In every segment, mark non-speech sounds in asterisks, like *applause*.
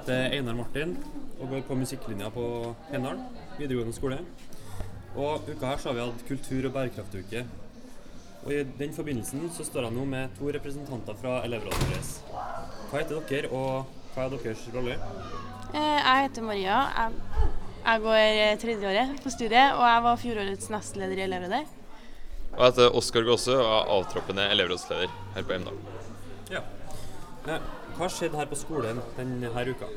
heter Einar Martin og går på musikklinja på Hendal videregående skole. Og uka her så har vi hatt kultur- og bærekraftuke. Og I den forbindelsen så står jeg nå med to representanter fra elevrådet vårt. Hva heter dere, og hva er deres rolle? Eh, Jeg heter Maria. Jeg, jeg går eh, tredjeåret på studiet, og jeg var fjorårets nestleder i elevrådet. Og jeg heter Oskar Gåse og er avtroppende elevrådsleder her på Heimdal. Ja. Eh, Hva har skjedd her på skolen denne uka?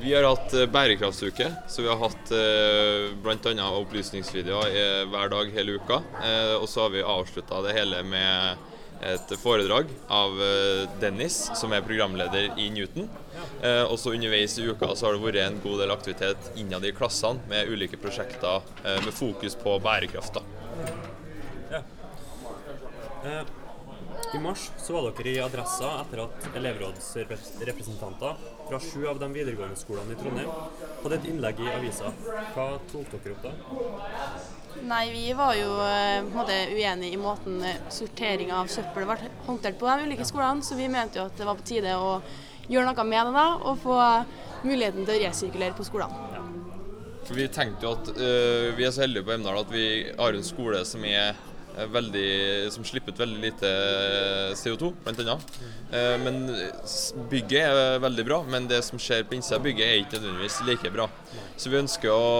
Vi har hatt eh, bærekraftsuke, så vi har hatt eh, bl.a. opplysningsvideoer eh, hver dag hele uka. Og så har vi avslutta det hele med et foredrag av Dennis, som er programleder i Newton. Og så underveis i uka så har det vært en god del aktivitet innad i klassene med ulike prosjekter med fokus på bærekraft. da. I mars så var dere i Adressa etter at elevrådsrepresentanter fra sju av de videregående skolene i Trondheim hadde et innlegg i avisa. Hva tok dere opp da? Nei, vi var jo eh, måte uenige i måten eh, sortering av søppel ble håndtert på de ulike skolene, så vi mente jo at det var på tide å gjøre noe med det da, og få muligheten til å resirkulere på skolene. For Vi tenkte jo at øh, vi er så heldige på Emdal at vi har en skole som er veldig, som slipper ut veldig lite CO2, blant annet. Eh, men bygget er veldig bra, men det som skjer på innsida av bygget er ikke nødvendigvis like bra. Så vi ønsker å,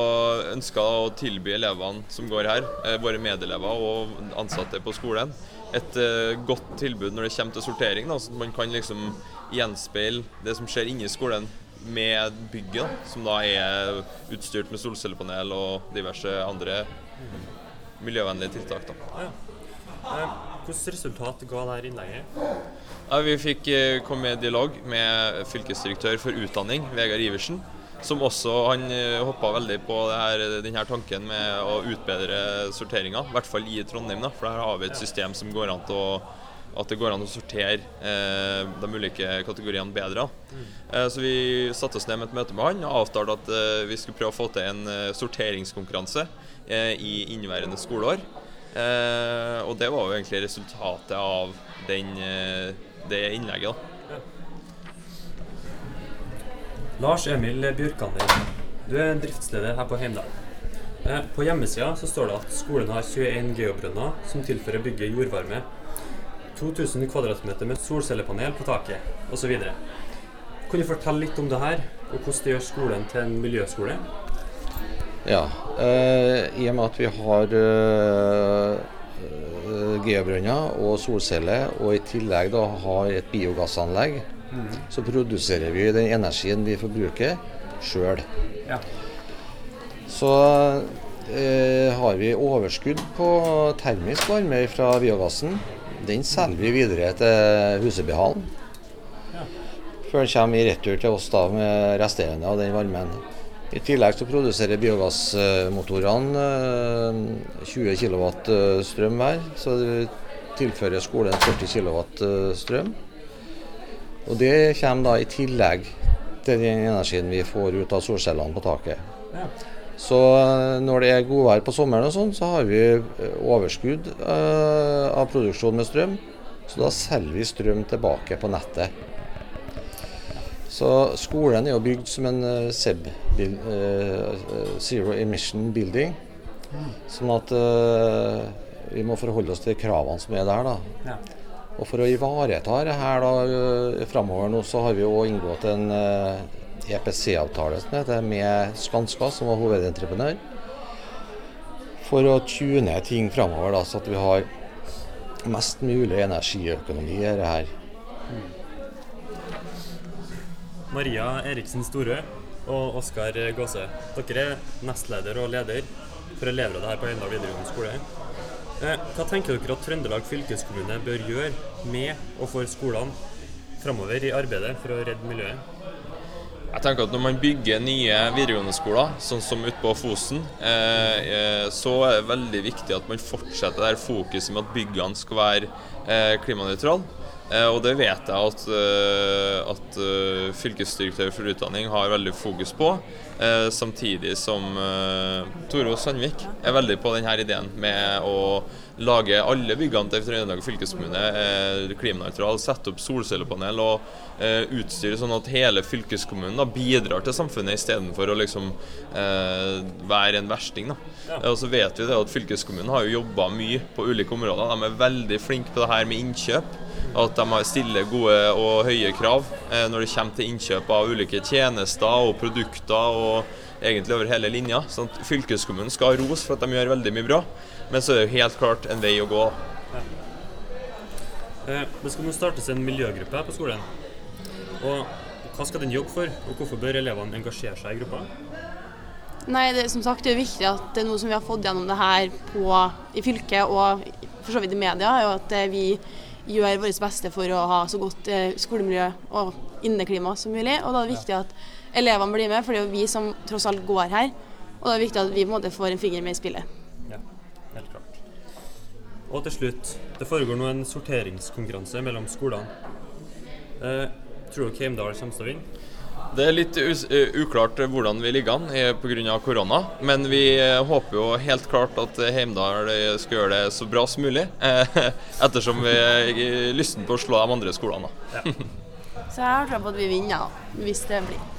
ønsker å tilby elevene som går her, eh, våre medelever og ansatte på skolen, et eh, godt tilbud når det kommer til sortering, da, sånn at man kan liksom gjenspeile det som skjer inni skolen med bygget, som da er utstyrt med solcellepanel og diverse andre miljøvennlige tiltak. Da. Ja. Hvilket resultat ga dette innlegget? Ja, vi fikk eh, komme i dialog med fylkesdirektør for utdanning, Vegard Iversen, som også han hoppa veldig på det her, denne tanken med å utbedre sorteringa, i hvert fall i Trondheim. Da, for her har vi et system som går an til å at det går an å sortere eh, de ulike kategoriene bedre. Mm. Eh, så vi satte oss ned med et møte med han og avtalte at eh, vi skulle prøve å få til en eh, sorteringskonkurranse eh, i inneværende skoleår. Eh, og det var jo egentlig resultatet av den, det innlegget. da. Lars Emil Bjørkander, du er driftsleder her på Heimdal. På hjemmesida så står det at skolen har 21 geobrønner som tilfører bygget jordvarme. 2000 kvadratmeter med solcellepanel på taket osv. Kan du fortelle litt om det her, og hvordan det gjør skolen til en miljøskole? Ja, eh, i og med at vi har eh, geobrønner og solceller, og i tillegg da har et biogassanlegg, så produserer vi den energien vi forbruker sjøl. Ja. Så eh, har vi overskudd på termisk varme fra biogassen. Den selger vi videre til Husebyhallen. Før den kommer i retur til oss da med resterende av den varmen. I tillegg så produserer biogassmotorene eh, 20 kW strøm hver, så det tilfører skolen 40 kW strøm. Og det kommer da i tillegg til den energien vi får ut av solcellene på taket. Så eh, når det er godvær på sommeren og sånn, så har vi eh, overskudd eh, av produksjon med strøm. Så da selger vi strøm tilbake på nettet. Så skolen er jo bygd som en uh, SEB, eh, Zero Emission Building. Sånn at uh, vi må forholde oss til kravene som er der. da. Ja. Og for å ivareta det her da, framover nå, så har vi jo inngått en EPC-avtale heter, med Skanska, som var hovedentreprenør. For å tune ting framover, så at vi har mest mulig energiøkonomi i dette her. Maria Eriksen Storø og Oskar Gåse. Dere er nestleder og leder for elevrådet her på Heimdal videregående skole. Eh, Hva tenker dere at Trøndelag fylkeskommune bør gjøre med og for skolene framover i arbeidet for å redde miljøet? Jeg tenker at Når man bygger nye videregående skoler, sånn som ute Fosen, eh, eh, så er det veldig viktig at man fortsetter det her fokuset med at byggene skal være eh, klimanøytrale. Eh, og det vet jeg at, eh, at eh, fylkesdirektør for utdanning har veldig fokus på. Samtidig som Tore Sandvik er veldig på denne ideen med å lage alle byggene til Trøndelag fylkeskommune eh, klimanøytrale, sette opp solcellepanel og eh, utstyre sånn at hele fylkeskommunen da, bidrar til samfunnet istedenfor å liksom eh, være en versting. Da. Ja. Og så vet vi det at Fylkeskommunen har jo jobba mye på ulike områder. De er veldig flinke på det her med innkjøp. At de stiller gode og høye krav eh, når det kommer til innkjøp av ulike tjenester og produkter. og egentlig over hele linja. sånn at Fylkeskommunen skal ha ros for at de gjør veldig mye bra, men så er det jo helt klart en vei å gå. Ja. Det skal nå startes en miljøgruppe her på skolen. Og hva skal den jobbe for, og hvorfor bør elevene engasjere seg i gruppa? Nei, det, som sagt, det er viktig at det er noe som vi har fått gjennom det her på, i fylket og for så vidt i media, er jo at eh, vi gjør vårt beste for å ha så godt eh, skolemiljø og inneklima som mulig. Og da er det viktig at elevene blir med, for det er jo vi som tross alt går her. Og da er det viktig at vi på en måte får en finger med i spillet. Ja, helt klart. Og til slutt, det foregår nå en sorteringskonkurranse mellom skolene. Eh, tror du Heimdal kommer til å vinne? Det er litt us eh, uklart hvordan vi ligger an eh, pga. korona, men vi eh, håper jo helt klart at Heimdal skal gjøre det så bra som mulig, *laughs* ettersom vi er lysten på å slå de andre skolene. Ja. *laughs* Så jeg har tro på at vi vinner, hvis det blir.